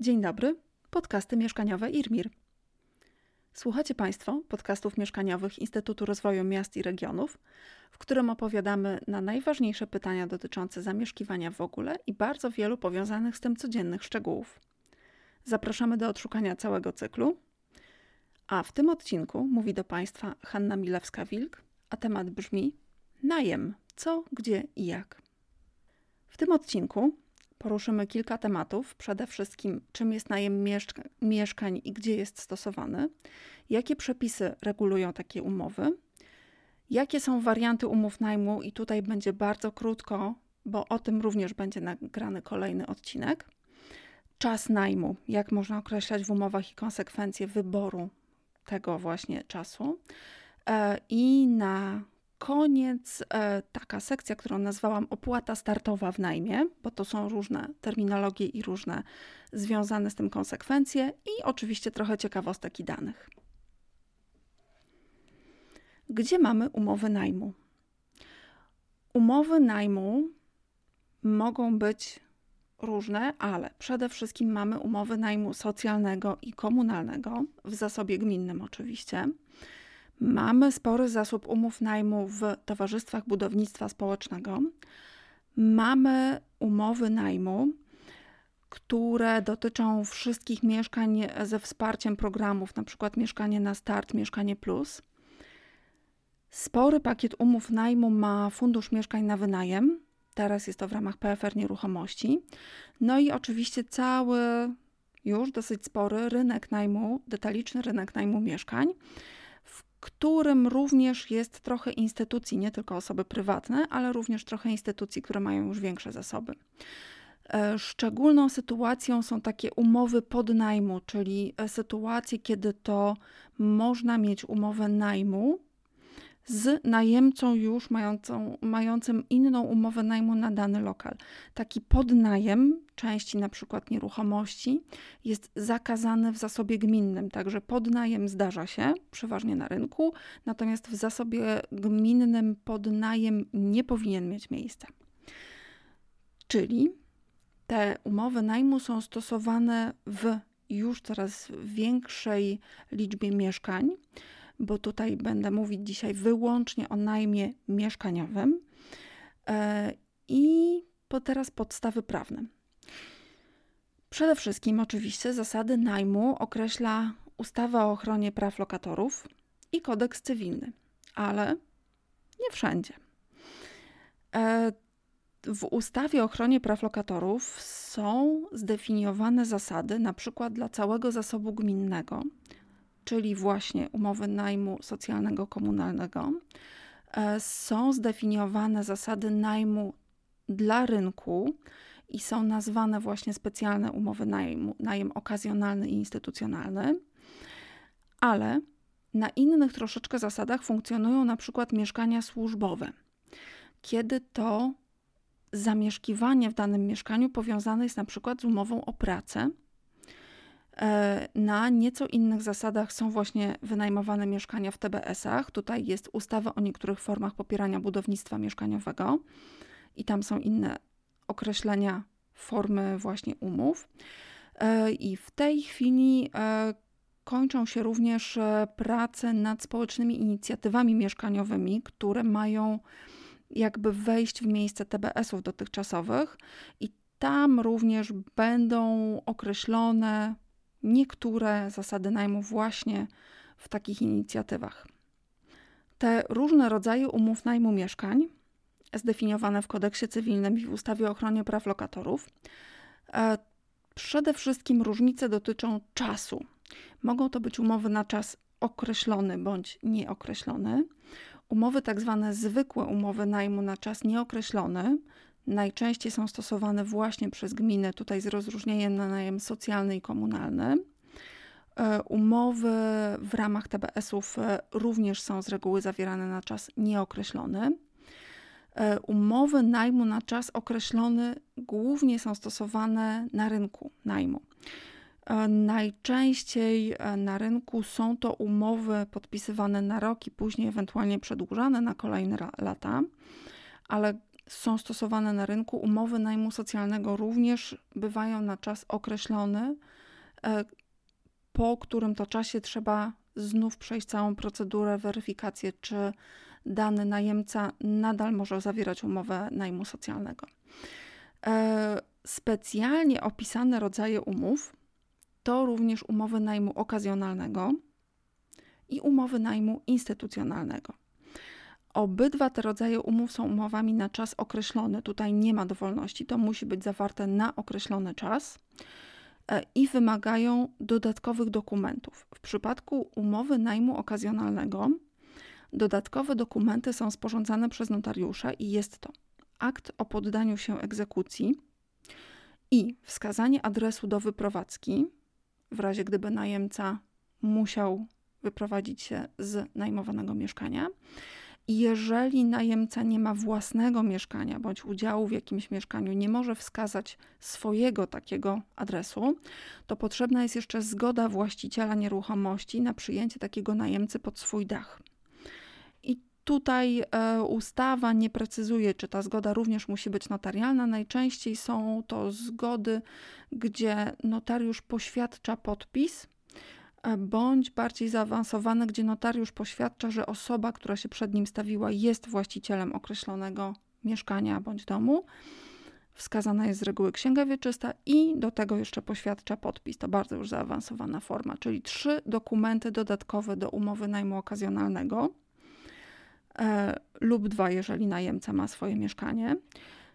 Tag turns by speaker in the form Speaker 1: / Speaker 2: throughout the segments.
Speaker 1: Dzień dobry, podcasty mieszkaniowe IRMIR. Słuchacie Państwo podcastów mieszkaniowych Instytutu Rozwoju Miast i Regionów, w którym opowiadamy na najważniejsze pytania dotyczące zamieszkiwania w ogóle i bardzo wielu powiązanych z tym codziennych szczegółów. Zapraszamy do odszukania całego cyklu. A w tym odcinku mówi do Państwa Hanna Milewska-Wilk, a temat brzmi najem co, gdzie i jak. W tym odcinku poruszymy kilka tematów. Przede wszystkim, czym jest najem mieszka mieszkań i gdzie jest stosowany, jakie przepisy regulują takie umowy, jakie są warianty umów najmu, i tutaj będzie bardzo krótko, bo o tym również będzie nagrany kolejny odcinek. Czas najmu, jak można określać w umowach i konsekwencje wyboru tego właśnie czasu. E, I na koniec e, taka sekcja, którą nazwałam opłata startowa w najmie, bo to są różne terminologie i różne związane z tym konsekwencje i oczywiście trochę ciekawostek i danych. Gdzie mamy umowy najmu? Umowy najmu mogą być różne, ale przede wszystkim mamy umowy najmu socjalnego i komunalnego, w zasobie gminnym oczywiście. Mamy spory zasób umów najmu w towarzystwach budownictwa społecznego. Mamy umowy najmu, które dotyczą wszystkich mieszkań ze wsparciem programów, przykład mieszkanie na start, mieszkanie plus. Spory pakiet umów najmu ma Fundusz Mieszkań na Wynajem. Teraz jest to w ramach PFR Nieruchomości. No i oczywiście cały, już dosyć spory rynek najmu, detaliczny rynek najmu mieszkań którym również jest trochę instytucji, nie tylko osoby prywatne, ale również trochę instytucji, które mają już większe zasoby. E, szczególną sytuacją są takie umowy podnajmu, czyli e, sytuacje, kiedy to można mieć umowę najmu z najemcą już mającą, mającym inną umowę najmu na dany lokal. Taki podnajem części na przykład nieruchomości jest zakazany w zasobie gminnym, także podnajem zdarza się przeważnie na rynku, natomiast w zasobie gminnym podnajem nie powinien mieć miejsca. Czyli te umowy najmu są stosowane w już coraz większej liczbie mieszkań bo tutaj będę mówić dzisiaj wyłącznie o najmie mieszkaniowym. E, I po teraz podstawy prawne. Przede wszystkim, oczywiście, zasady najmu określa ustawa o ochronie praw lokatorów i kodeks cywilny, ale nie wszędzie. E, w ustawie o ochronie praw lokatorów są zdefiniowane zasady, na przykład dla całego zasobu gminnego, czyli właśnie umowy najmu socjalnego komunalnego, e, są zdefiniowane zasady najmu dla rynku i są nazwane właśnie specjalne umowy najmu, najem okazjonalny i instytucjonalny, ale na innych troszeczkę zasadach funkcjonują na przykład mieszkania służbowe, kiedy to zamieszkiwanie w danym mieszkaniu powiązane jest na przykład z umową o pracę na nieco innych zasadach są właśnie wynajmowane mieszkania w TBS-ach. Tutaj jest ustawa o niektórych formach popierania budownictwa mieszkaniowego i tam są inne określenia formy właśnie umów. E, I w tej chwili e, kończą się również prace nad społecznymi inicjatywami mieszkaniowymi, które mają jakby wejść w miejsce TBS-ów dotychczasowych i tam również będą określone niektóre zasady najmu właśnie w takich inicjatywach. Te różne rodzaje umów najmu mieszkań, zdefiniowane w kodeksie cywilnym i w ustawie o ochronie praw lokatorów, e, przede wszystkim różnice dotyczą czasu. Mogą to być umowy na czas określony bądź nieokreślony, umowy tak zwane zwykłe umowy najmu na czas nieokreślony, najczęściej są stosowane właśnie przez gminy, tutaj z rozróżnieniem na najem socjalny i komunalny. E, umowy w ramach TBS-ów e, również są z reguły zawierane na czas nieokreślony. E, umowy najmu na czas określony głównie są stosowane na rynku najmu. Najczęściej na rynku są to umowy podpisywane na rok i później ewentualnie przedłużane na kolejne lata, ale są stosowane na rynku. Umowy najmu socjalnego również bywają na czas określony, e, po którym to czasie trzeba znów przejść całą procedurę, weryfikację, czy dany najemca nadal może zawierać umowę najmu socjalnego. E, specjalnie opisane rodzaje umów to również umowy najmu okazjonalnego i umowy najmu instytucjonalnego. Obydwa te rodzaje umów są umowami na czas określony. Tutaj nie ma dowolności, to musi być zawarte na określony czas e, i wymagają dodatkowych dokumentów. W przypadku umowy najmu okazjonalnego dodatkowe dokumenty są sporządzane przez notariusza i jest to akt o poddaniu się egzekucji i wskazanie adresu do wyprowadzki, w razie gdyby najemca musiał wyprowadzić się z najmowanego mieszkania. Jeżeli najemca nie ma własnego mieszkania bądź udziału w jakimś mieszkaniu, nie może wskazać swojego takiego adresu, to potrzebna jest jeszcze zgoda właściciela nieruchomości na przyjęcie takiego najemcy pod swój dach. I tutaj e, ustawa nie precyzuje, czy ta zgoda również musi być notarialna. Najczęściej są to zgody, gdzie notariusz poświadcza podpis bądź bardziej zaawansowane, gdzie notariusz poświadcza, że osoba, która się przed nim stawiła, jest właścicielem określonego mieszkania bądź domu. Wskazana jest z reguły księga wieczysta i do tego jeszcze poświadcza podpis. To bardzo już zaawansowana forma, czyli trzy dokumenty dodatkowe do umowy najmu okazjonalnego e, lub dwa, jeżeli najemca ma swoje mieszkanie.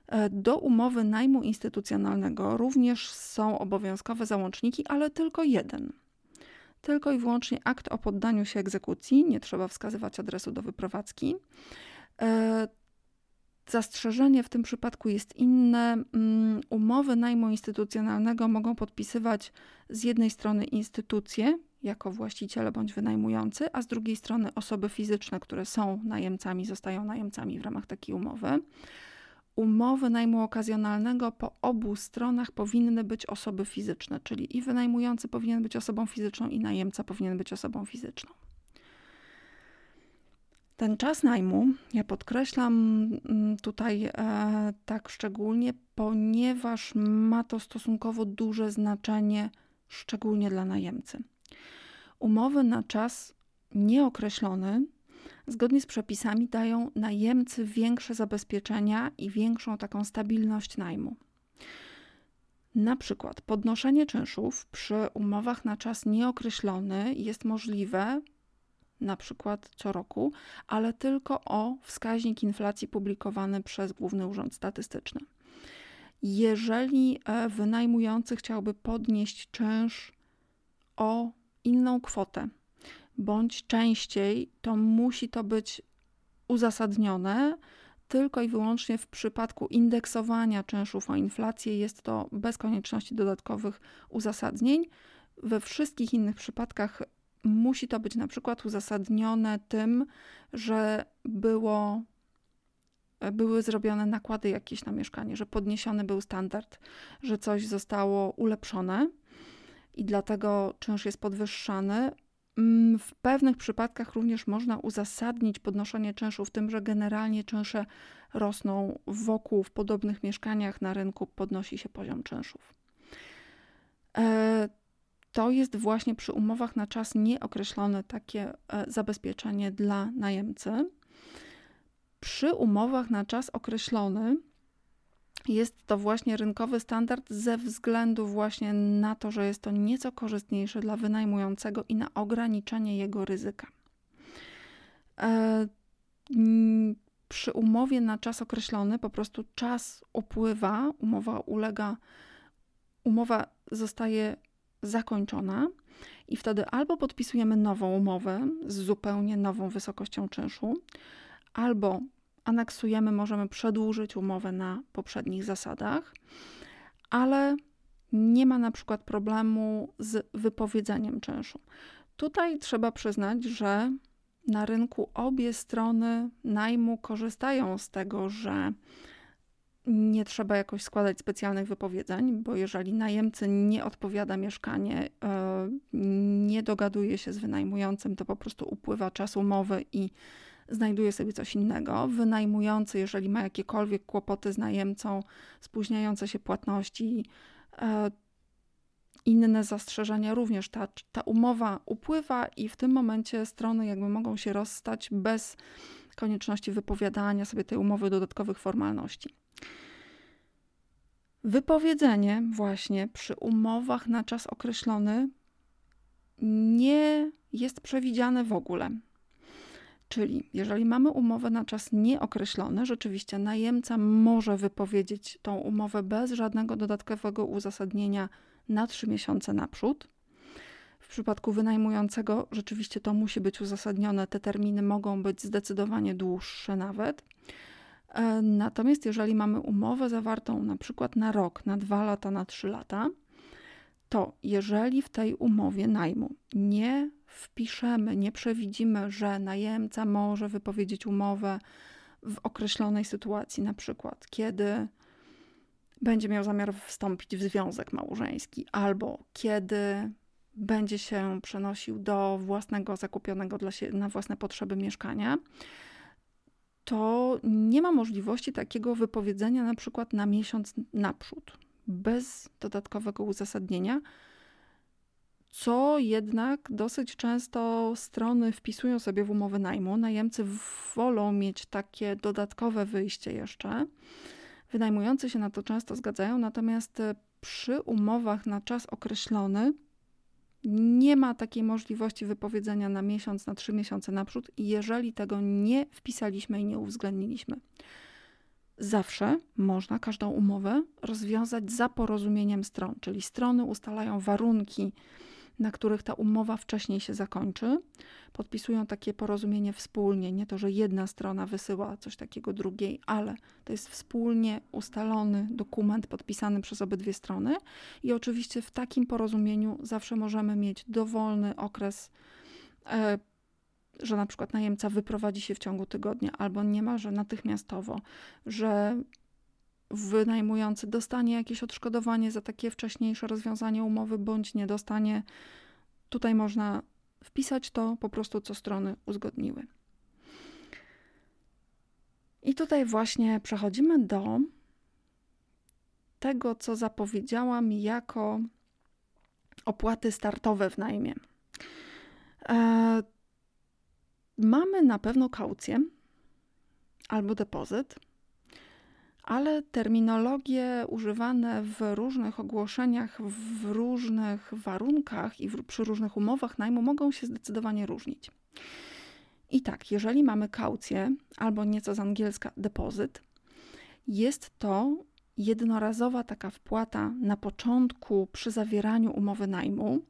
Speaker 1: E, do umowy najmu instytucjonalnego również są obowiązkowe załączniki, ale tylko jeden – tylko i wyłącznie akt o poddaniu się egzekucji, nie trzeba wskazywać adresu do wyprowadzki. E, zastrzeżenie w tym przypadku jest inne. Mm, umowy najmu instytucjonalnego mogą podpisywać z jednej strony instytucje, jako właściciele bądź wynajmujący, a z drugiej strony osoby fizyczne, które są najemcami, zostają najemcami w ramach takiej umowy umowy najmu okazjonalnego po obu stronach powinny być osoby fizyczne, czyli i wynajmujący powinien być osobą fizyczną, i najemca powinien być osobą fizyczną. Ten czas najmu, ja podkreślam mm, tutaj e, tak szczególnie, ponieważ ma to stosunkowo duże znaczenie, szczególnie dla najemcy. Umowy na czas nieokreślony zgodnie z przepisami dają najemcy większe zabezpieczenia i większą taką stabilność najmu. Na przykład podnoszenie czynszów przy umowach na czas nieokreślony jest możliwe na przykład co roku, ale tylko o wskaźnik inflacji publikowany przez Główny Urząd Statystyczny. Jeżeli e, wynajmujący chciałby podnieść czynsz o inną kwotę, bądź częściej, to musi to być uzasadnione. Tylko i wyłącznie w przypadku indeksowania czynszów o inflację jest to bez konieczności dodatkowych uzasadnień. We wszystkich innych przypadkach musi to być na przykład uzasadnione tym, że było, były zrobione nakłady jakieś na mieszkanie, że podniesiony był standard, że coś zostało ulepszone i dlatego czynsz jest podwyższany. Mm, w pewnych przypadkach również można uzasadnić podnoszenie czynszów tym, że generalnie czynsze rosną wokół, w podobnych mieszkaniach na rynku podnosi się poziom czynszów. E, to jest właśnie przy umowach na czas nieokreślony takie e, zabezpieczenie dla najemcy. Przy umowach na czas określony jest to właśnie rynkowy standard ze względu właśnie na to, że jest to nieco korzystniejsze dla wynajmującego i na ograniczenie jego ryzyka. E, przy umowie na czas określony po prostu czas upływa, umowa ulega, umowa zostaje zakończona i wtedy albo podpisujemy nową umowę z zupełnie nową wysokością czynszu, albo aneksujemy, możemy przedłużyć umowę na poprzednich zasadach, ale nie ma na przykład problemu z wypowiedzeniem czynszu. Tutaj trzeba przyznać, że na rynku obie strony najmu korzystają z tego, że nie trzeba jakoś składać specjalnych wypowiedzeń, bo jeżeli najemcy nie odpowiada mieszkanie, e, nie dogaduje się z wynajmującym, to po prostu upływa czas umowy i znajduje sobie coś innego. Wynajmujący, jeżeli ma jakiekolwiek kłopoty z najemcą, spóźniające się płatności, e, inne zastrzeżenia, również ta, ta umowa upływa i w tym momencie strony jakby mogą się rozstać bez konieczności wypowiadania sobie tej umowy dodatkowych formalności. Wypowiedzenie właśnie przy umowach na czas określony nie jest przewidziane w ogóle. Czyli jeżeli mamy umowę na czas nieokreślony, rzeczywiście najemca może wypowiedzieć tą umowę bez żadnego dodatkowego uzasadnienia na trzy miesiące naprzód. W przypadku wynajmującego rzeczywiście to musi być uzasadnione, te terminy mogą być zdecydowanie dłuższe nawet. E, natomiast jeżeli mamy umowę zawartą na przykład na rok, na dwa lata, na trzy lata, to jeżeli w tej umowie najmu nie wpiszemy, nie przewidzimy, że najemca może wypowiedzieć umowę w określonej sytuacji, na przykład kiedy będzie miał zamiar wstąpić w związek małżeński, albo kiedy będzie się przenosił do własnego zakupionego dla siebie, na własne potrzeby mieszkania, to nie ma możliwości takiego wypowiedzenia na przykład na miesiąc naprzód, bez dodatkowego uzasadnienia, co jednak dosyć często strony wpisują sobie w umowę najmu. Najemcy wolą mieć takie dodatkowe wyjście jeszcze. Wynajmujący się na to często zgadzają, natomiast przy umowach na czas określony nie ma takiej możliwości wypowiedzenia na miesiąc, na trzy miesiące naprzód, jeżeli tego nie wpisaliśmy i nie uwzględniliśmy. Zawsze można każdą umowę rozwiązać za porozumieniem stron, czyli strony ustalają warunki na których ta umowa wcześniej się zakończy. Podpisują takie porozumienie wspólnie, nie to, że jedna strona wysyła coś takiego drugiej, ale to jest wspólnie ustalony dokument podpisany przez obydwie strony. I oczywiście w takim porozumieniu zawsze możemy mieć dowolny okres. E, że na przykład najemca wyprowadzi się w ciągu tygodnia albo niemalże natychmiastowo, że wynajmujący dostanie jakieś odszkodowanie za takie wcześniejsze rozwiązanie umowy, bądź nie dostanie. Tutaj można wpisać to po prostu, co strony uzgodniły. I tutaj właśnie przechodzimy do tego, co zapowiedziałam jako opłaty startowe w najmie. Mamy na pewno kaucję albo depozyt ale terminologie używane w różnych ogłoszeniach, w różnych warunkach i w, przy różnych umowach najmu mogą się zdecydowanie różnić. I tak, jeżeli mamy kaucję albo nieco z angielska depozyt, jest to jednorazowa taka wpłata na początku przy zawieraniu umowy najmu,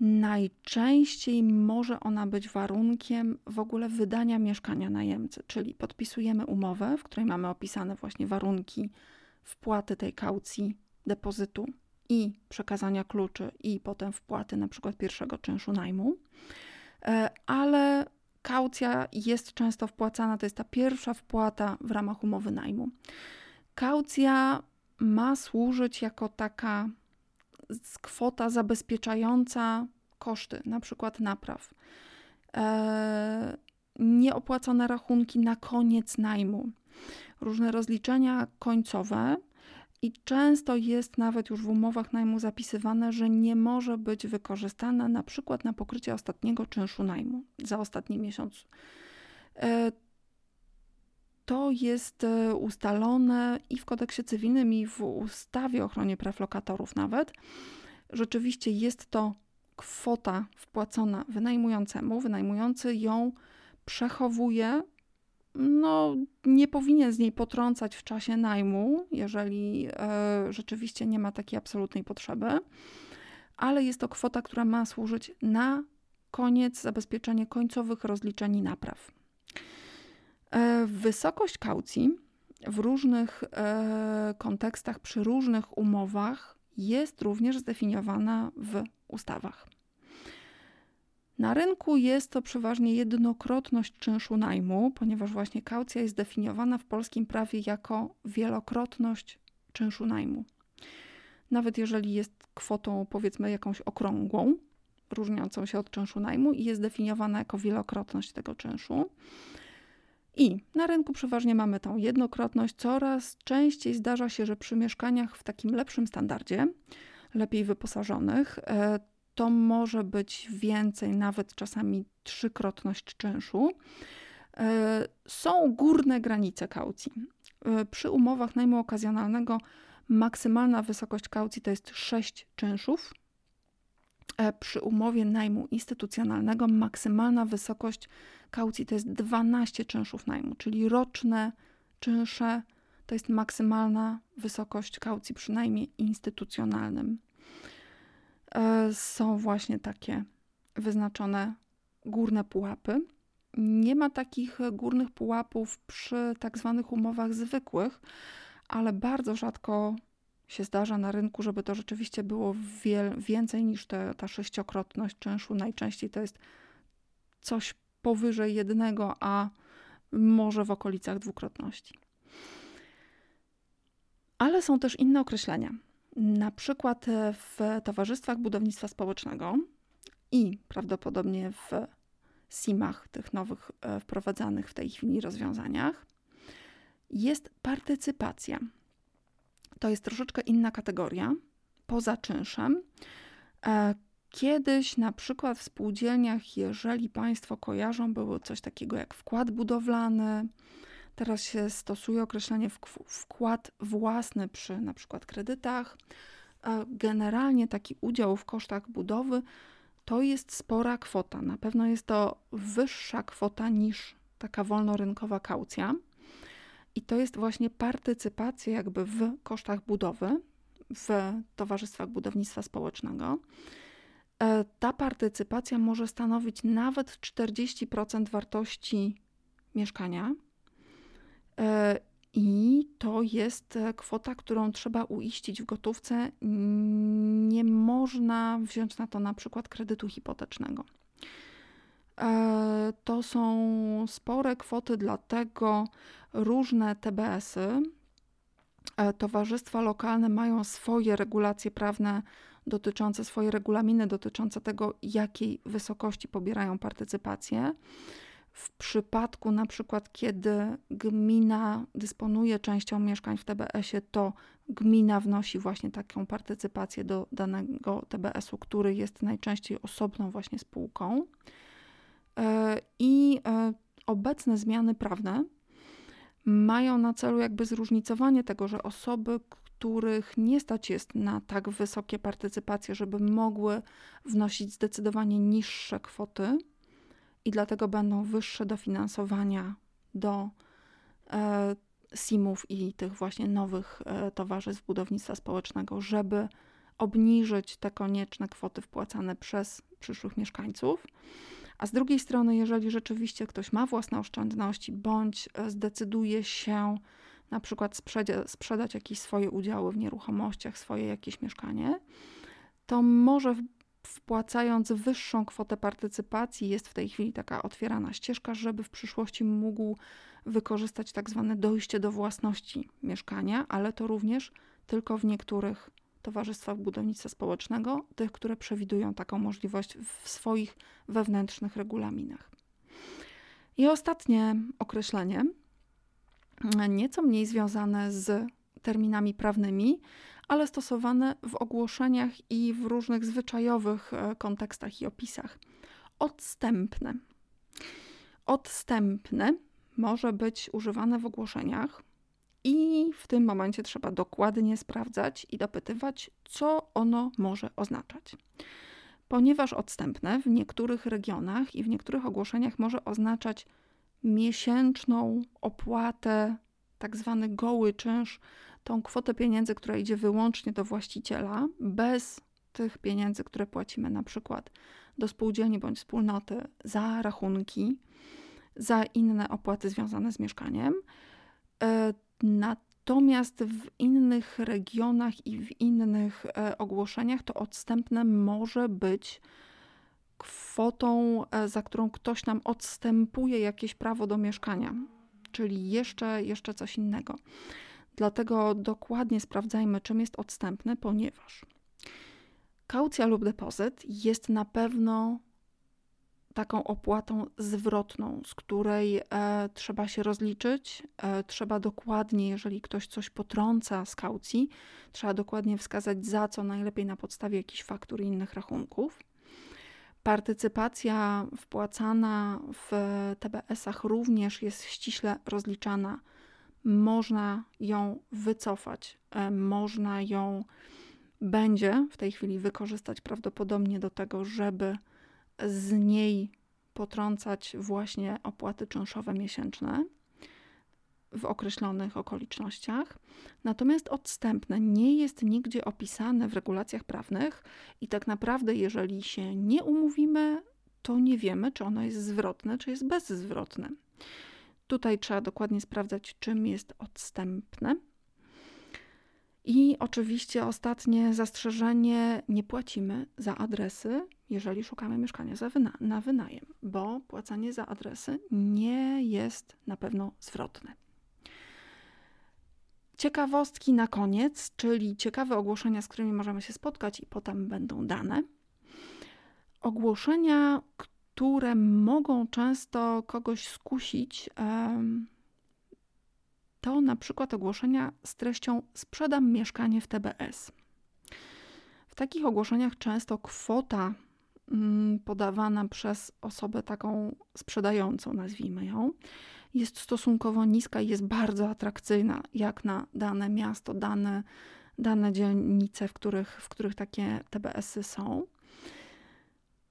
Speaker 1: Najczęściej może ona być warunkiem w ogóle wydania mieszkania najemcy, czyli podpisujemy umowę, w której mamy opisane właśnie warunki wpłaty tej kaucji, depozytu i przekazania kluczy, i potem wpłaty na przykład pierwszego czynszu najmu. E, ale kaucja jest często wpłacana, to jest ta pierwsza wpłata w ramach umowy najmu. Kaucja ma służyć jako taka kwota zabezpieczająca koszty, na przykład napraw, e, nieopłacone rachunki na koniec najmu, różne rozliczenia końcowe. I często jest nawet już w umowach najmu zapisywane, że nie może być wykorzystana na przykład na pokrycie ostatniego czynszu najmu za ostatni miesiąc. To jest e, ustalone i w kodeksie cywilnym, i w ustawie o ochronie praw lokatorów nawet. Rzeczywiście jest to kwota wpłacona wynajmującemu. Wynajmujący ją przechowuje. No, nie powinien z niej potrącać w czasie najmu, jeżeli e, rzeczywiście nie ma takiej absolutnej potrzeby, ale jest to kwota, która ma służyć na koniec zabezpieczenie końcowych rozliczeń i napraw. Wysokość kaucji w różnych e, kontekstach, przy różnych umowach jest również zdefiniowana w ustawach. Na rynku jest to przeważnie jednokrotność czynszu najmu, ponieważ właśnie kaucja jest definiowana w polskim prawie jako wielokrotność czynszu najmu. Nawet jeżeli jest kwotą powiedzmy jakąś okrągłą, różniącą się od czynszu najmu i jest definiowana jako wielokrotność tego czynszu. I na rynku przeważnie mamy tą jednokrotność. Coraz częściej zdarza się, że przy mieszkaniach w takim lepszym standardzie, lepiej wyposażonych, e, to może być więcej, nawet czasami trzykrotność czynszu. E, są górne granice kaucji. E, przy umowach najmu okazjonalnego maksymalna wysokość kaucji to jest 6 czynszów. Przy umowie najmu instytucjonalnego maksymalna wysokość kaucji to jest 12 czynszów najmu, czyli roczne czynsze to jest maksymalna wysokość kaucji przy najmie instytucjonalnym. E, są właśnie takie wyznaczone górne pułapy. Nie ma takich górnych pułapów przy tak zwanych umowach zwykłych, ale bardzo rzadko się zdarza na rynku, żeby to rzeczywiście było więcej niż te, ta sześciokrotność czynszu. Najczęściej to jest coś powyżej jednego, a może w okolicach dwukrotności. Ale są też inne określenia. Na przykład w towarzystwach budownictwa społecznego i prawdopodobnie w SIM-ach, tych nowych e, wprowadzanych w tej chwili rozwiązaniach, jest partycypacja. To jest troszeczkę inna kategoria, poza czynszem, e, Kiedyś na przykład w spółdzielniach, jeżeli Państwo kojarzą, było coś takiego jak wkład budowlany. Teraz się stosuje określenie wkład własny przy na przykład kredytach. Generalnie taki udział w kosztach budowy to jest spora kwota. Na pewno jest to wyższa kwota niż taka wolnorynkowa kaucja. I to jest właśnie partycypacja jakby w kosztach budowy w towarzystwach budownictwa społecznego. E, ta partycypacja może stanowić nawet 40% wartości mieszkania. E, I to jest e, kwota, którą trzeba uiścić w gotówce. Nie można wziąć na to na przykład kredytu hipotecznego. To są spore kwoty, dlatego różne TBS-y, towarzystwa lokalne mają swoje regulacje prawne dotyczące swoje regulaminy dotyczące tego, jakiej wysokości pobierają partycypację. W przypadku na przykład, kiedy gmina dysponuje częścią mieszkań w TBS-ie, to gmina wnosi właśnie taką partycypację do danego TBS-u, który jest najczęściej osobną właśnie spółką. E, I e, obecne zmiany prawne mają na celu jakby zróżnicowanie tego, że osoby, których nie stać jest na tak wysokie partycypacje, żeby mogły wnosić zdecydowanie niższe kwoty i dlatego będą wyższe dofinansowania do e, SIM-ów i tych właśnie nowych e, towarzystw budownictwa społecznego, żeby obniżyć te konieczne kwoty wpłacane przez przyszłych mieszkańców. A z drugiej strony, jeżeli rzeczywiście ktoś ma własne oszczędności bądź e, zdecyduje się na przykład sprzedać jakieś swoje udziały w nieruchomościach, swoje jakieś mieszkanie, to może wpłacając wyższą kwotę partycypacji, jest w tej chwili taka otwierana ścieżka, żeby w przyszłości mógł wykorzystać tak zwane dojście do własności mieszkania, ale to również tylko w niektórych towarzystwach budownictwa społecznego, tych, które przewidują taką możliwość w swoich wewnętrznych regulaminach. I ostatnie określenie nieco mniej związane z terminami prawnymi, ale stosowane w ogłoszeniach i w różnych zwyczajowych e, kontekstach i opisach. Odstępne. Odstępne może być używane w ogłoszeniach i w tym momencie trzeba dokładnie sprawdzać i dopytywać, co ono może oznaczać. Ponieważ odstępne w niektórych regionach i w niektórych ogłoszeniach może oznaczać miesięczną opłatę, tak zwany goły czynsz, tą kwotę pieniędzy, która idzie wyłącznie do właściciela, bez tych pieniędzy, które płacimy na przykład do spółdzielni bądź wspólnoty za rachunki, za inne opłaty związane z mieszkaniem. Natomiast w innych regionach i w innych e, ogłoszeniach to odstępne może być kwotą, e, za którą ktoś nam odstępuje jakieś prawo do mieszkania, czyli jeszcze, jeszcze coś innego. Dlatego dokładnie sprawdzajmy, czym jest odstępny, ponieważ Kaucja lub depozyt jest na pewno taką opłatą zwrotną, z której e, trzeba się rozliczyć. E, trzeba dokładnie, jeżeli ktoś coś potrąca z kaucji, trzeba dokładnie wskazać za co, najlepiej na podstawie jakichś faktur i innych rachunków. Partycypacja wpłacana w TBS-ach również jest ściśle rozliczana. Można ją wycofać, e, można ją będzie w tej chwili wykorzystać prawdopodobnie do tego, żeby z niej potrącać właśnie opłaty czynszowe miesięczne w określonych okolicznościach. Natomiast odstępne nie jest nigdzie opisane w regulacjach prawnych i tak naprawdę, jeżeli się nie umówimy, to nie wiemy, czy ono jest zwrotne, czy jest bezzwrotne. Tutaj trzeba dokładnie sprawdzać, czym jest odstępne. I oczywiście ostatnie zastrzeżenie: nie płacimy za adresy, jeżeli szukamy mieszkania wyna na wynajem, bo płacenie za adresy nie jest na pewno zwrotne. Ciekawostki na koniec, czyli ciekawe ogłoszenia, z którymi możemy się spotkać, i potem będą dane. Ogłoszenia, które mogą często kogoś skusić, to na przykład ogłoszenia z treścią sprzedam mieszkanie w TBS. W takich ogłoszeniach często kwota podawana przez osobę taką sprzedającą, nazwijmy ją, jest stosunkowo niska i jest bardzo atrakcyjna, jak na dane miasto, dane, dane dzielnice, w których, w których takie TBS-y są.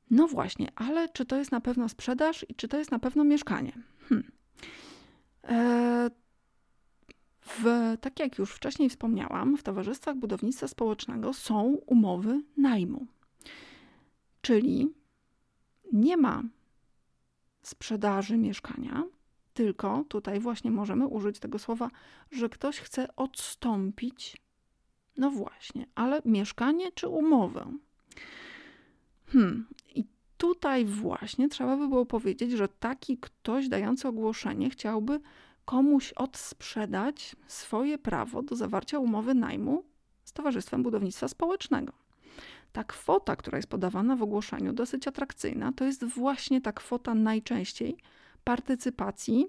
Speaker 1: No właśnie, ale czy to jest na pewno sprzedaż i czy to jest na pewno mieszkanie? Hmm. W, tak jak już wcześniej wspomniałam, w towarzystwach budownictwa społecznego są umowy najmu. Czyli nie ma sprzedaży mieszkania, tylko tutaj właśnie możemy użyć tego słowa, że ktoś chce odstąpić. No właśnie, ale mieszkanie czy umowę? Hmm, i tutaj właśnie trzeba by było powiedzieć, że taki ktoś dający ogłoszenie chciałby komuś odsprzedać swoje prawo do zawarcia umowy najmu z Towarzystwem Budownictwa Społecznego. Ta kwota, która jest podawana w ogłoszeniu, dosyć atrakcyjna, to jest właśnie ta kwota najczęściej partycypacji,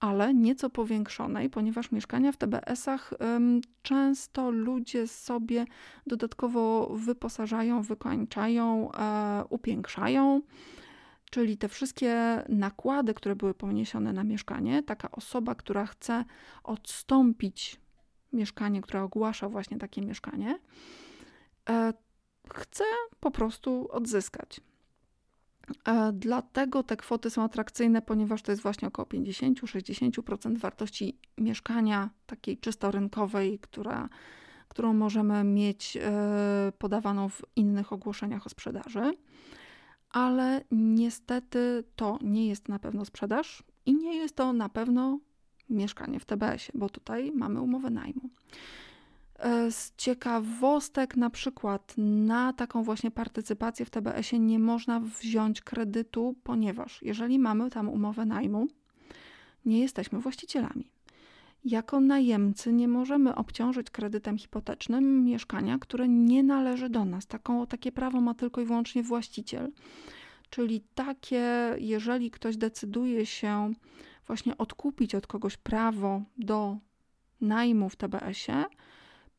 Speaker 1: ale nieco powiększonej, ponieważ mieszkania w TBS-ach ym, często ludzie sobie dodatkowo wyposażają, wykończają, e, upiększają. Czyli te wszystkie nakłady, które były poniesione na mieszkanie, taka osoba, która chce odstąpić mieszkanie, która ogłasza właśnie takie mieszkanie, e, chce po prostu odzyskać. E, dlatego te kwoty są atrakcyjne, ponieważ to jest właśnie około 50-60% wartości mieszkania, takiej czysto rynkowej, która, którą możemy mieć e, podawaną w innych ogłoszeniach o sprzedaży ale niestety to nie jest na pewno sprzedaż i nie jest to na pewno mieszkanie w TBS-ie, bo tutaj mamy umowę najmu. E, z ciekawostek, na przykład na taką właśnie partycypację w TBS-ie nie można wziąć kredytu, ponieważ jeżeli mamy tam umowę najmu, nie jesteśmy właścicielami. Jako najemcy nie możemy obciążyć kredytem hipotecznym mieszkania, które nie należy do nas. Taką, takie prawo ma tylko i wyłącznie właściciel. Czyli takie, jeżeli ktoś decyduje się właśnie odkupić od kogoś prawo do najmu w TBS-ie,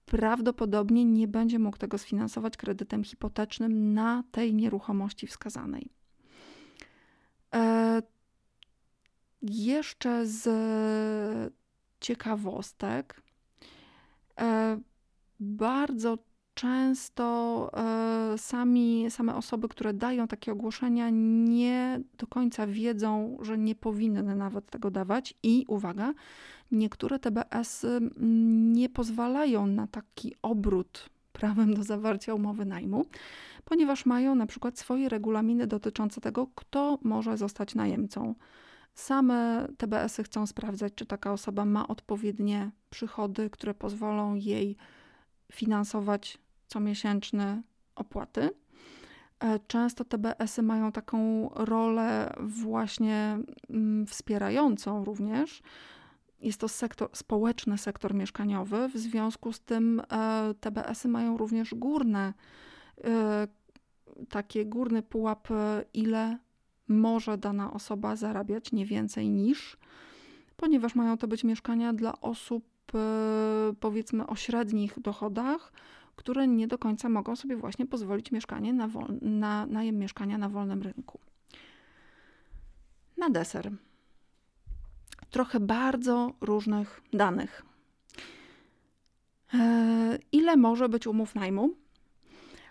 Speaker 1: prawdopodobnie nie będzie mógł tego sfinansować kredytem hipotecznym na tej nieruchomości wskazanej. E, jeszcze z ciekawostek. E, bardzo często e, sami, same osoby, które dają takie ogłoszenia, nie do końca wiedzą, że nie powinny nawet tego dawać. I uwaga, niektóre TBS nie pozwalają na taki obrót prawem do zawarcia umowy najmu, ponieważ mają na przykład swoje regulaminy dotyczące tego, kto może zostać najemcą. Same TBS-y chcą sprawdzać, czy taka osoba ma odpowiednie przychody, które pozwolą jej finansować comiesięczne opłaty. E, często TBS-y mają taką rolę właśnie mm, wspierającą również. Jest to sektor, społeczny sektor mieszkaniowy, w związku z tym e, TBS-y mają również górne taki górny pułap, ile może dana osoba zarabiać, nie więcej niż, ponieważ mają to być mieszkania dla osób powiedzmy o średnich dochodach, które nie do końca mogą sobie właśnie pozwolić mieszkanie na, wol- na najem mieszkania na wolnym rynku. Na deser. Trochę bardzo różnych danych. E, ile może być umów najmu?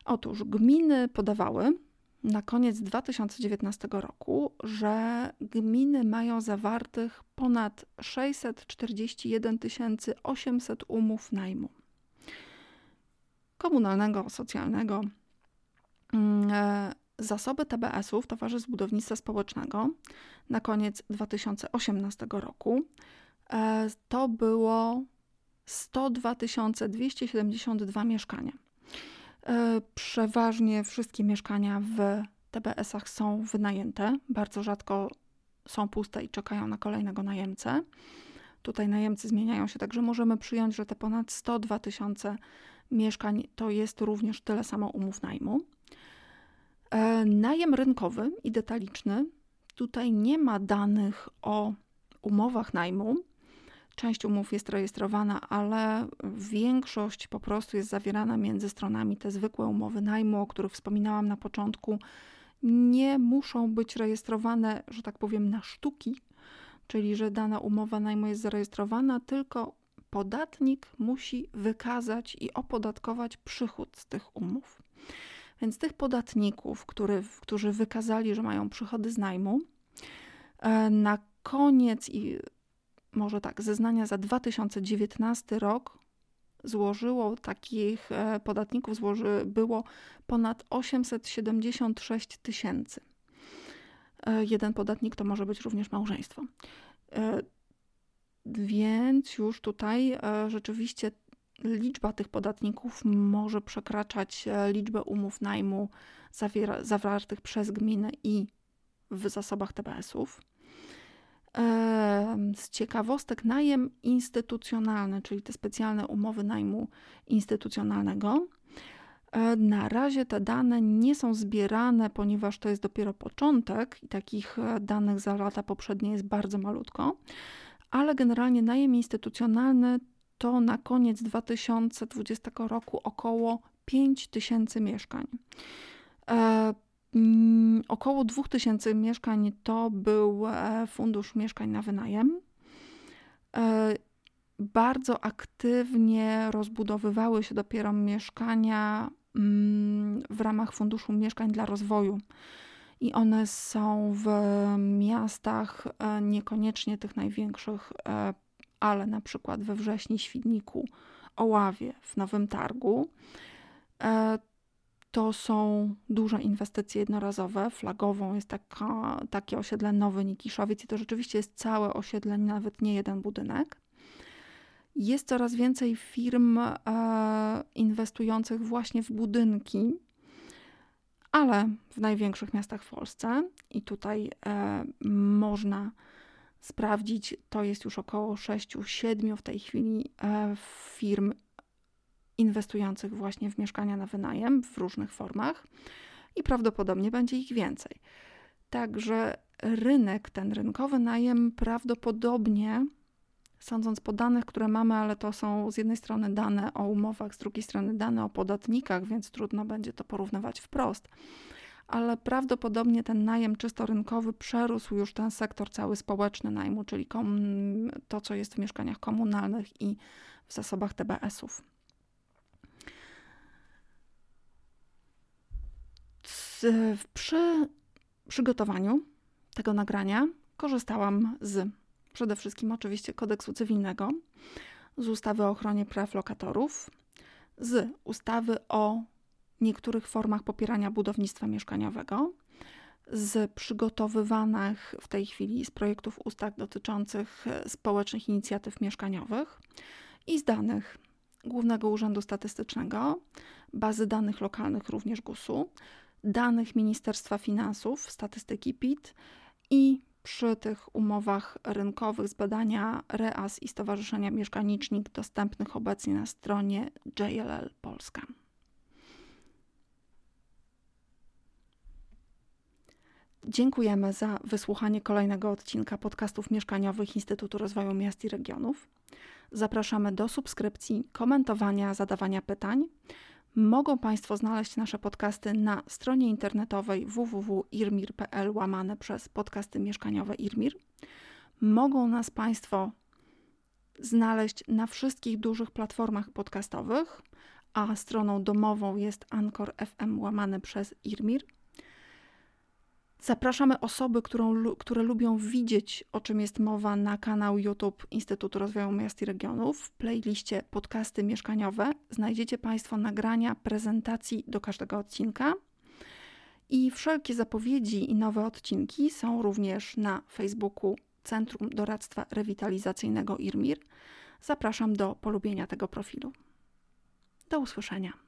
Speaker 1: Otóż gminy podawały na koniec 2019 roku, że gminy mają zawartych ponad 641 800 umów najmu komunalnego, socjalnego. Mm, e, zasoby TBS-ów, Towarzystw Budownictwa Społecznego, na koniec 2018 roku e, to było 102 272 mieszkania. E, przeważnie wszystkie mieszkania w TBS-ach są wynajęte, bardzo rzadko są puste i czekają na kolejnego najemcę. Tutaj najemcy zmieniają się, także możemy przyjąć, że te ponad 102 tysiące mieszkań to jest również tyle samo umów najmu. E, najem rynkowy i detaliczny. Tutaj nie ma danych o umowach najmu. Część umów jest rejestrowana, ale większość po prostu jest zawierana między stronami. Te zwykłe umowy najmu, o których wspominałam na początku, nie muszą być rejestrowane, że tak powiem, na sztuki, czyli że dana umowa najmu jest zarejestrowana, tylko podatnik musi wykazać i opodatkować przychód z tych umów. Więc tych podatników, który, którzy wykazali, że mają przychody z najmu, e, na koniec i może tak, zeznania za 2019 rok złożyło takich e, podatników złoży, było ponad 876 tysięcy. E, jeden podatnik to może być również małżeństwo. Więc już tutaj e, rzeczywiście liczba tych podatników może przekraczać e, liczbę umów najmu zawiera, zawartych przez gminę i w zasobach TBS-ów. Z ciekawostek najem instytucjonalny, czyli te specjalne umowy najmu instytucjonalnego. E, na razie te dane nie są zbierane, ponieważ to jest dopiero początek i takich danych za lata poprzednie jest bardzo malutko ale generalnie najem instytucjonalny to na koniec 2020 roku około 5 tysięcy mieszkań. Mm, około 2000 mieszkań to był e, fundusz mieszkań na wynajem. E, bardzo aktywnie rozbudowywały się dopiero mieszkania mm, w ramach Funduszu Mieszkań dla Rozwoju i one są w miastach e, niekoniecznie tych największych, ale na przykład we Wrześni, Świdniku, Oławie, w Nowym Targu. To są duże inwestycje jednorazowe. Flagową jest taka, takie osiedle Nowy Nikiszowiec i to rzeczywiście jest całe osiedle, nawet nie jeden budynek. Jest coraz więcej firm e, inwestujących właśnie w budynki, ale w największych miastach w Polsce i tutaj e, można sprawdzić, to jest już około 6-7 w tej chwili e, firm inwestujących właśnie w mieszkania na wynajem w różnych formach i prawdopodobnie będzie ich więcej. Także rynek, ten rynkowy najem prawdopodobnie sądząc po danych, które mamy, ale to są z jednej strony dane o umowach, z drugiej strony dane o podatnikach, więc trudno będzie to porównywać wprost. Ale prawdopodobnie ten najem czysto rynkowy przerósł już ten sektor cały społeczny najmu, czyli to, co jest w mieszkaniach komunalnych i w zasobach TBS-ów. Przy przygotowaniu tego nagrania korzystałam z przede wszystkim oczywiście kodeksu cywilnego, z ustawy o ochronie praw lokatorów, z ustawy o niektórych formach popierania budownictwa mieszkaniowego, z przygotowywanych w tej chwili z projektów ustaw dotyczących społecznych inicjatyw mieszkaniowych i z danych Głównego Urzędu Statystycznego, bazy danych lokalnych również GUS-u, danych Ministerstwa Finansów, statystyki PIT i przy tych umowach rynkowych z badania REAS i Stowarzyszenia Mieszkanicznik dostępnych obecnie na stronie JLL Polska. Dziękujemy za wysłuchanie kolejnego odcinka podcastów mieszkaniowych Instytutu Rozwoju Miast i Regionów. Zapraszamy do subskrypcji, komentowania, zadawania pytań. Mogą Państwo znaleźć nasze podcasty na stronie internetowej www.irmir.pl łamane przez podcasty mieszkaniowe Irmir. Mogą nas Państwo znaleźć na wszystkich dużych platformach podcastowych, a stroną domową jest Anchor FM łamane przez Irmir. Zapraszamy osoby, którą, które lubią widzieć, o czym jest mowa na kanał YouTube Instytutu Rozwoju Miast i Regionów. W playliście podcasty mieszkaniowe znajdziecie Państwo nagrania prezentacji do każdego odcinka. I wszelkie zapowiedzi i nowe odcinki są również na Facebooku Centrum Doradztwa Rewitalizacyjnego IRMIR. Zapraszam do polubienia tego profilu. Do usłyszenia.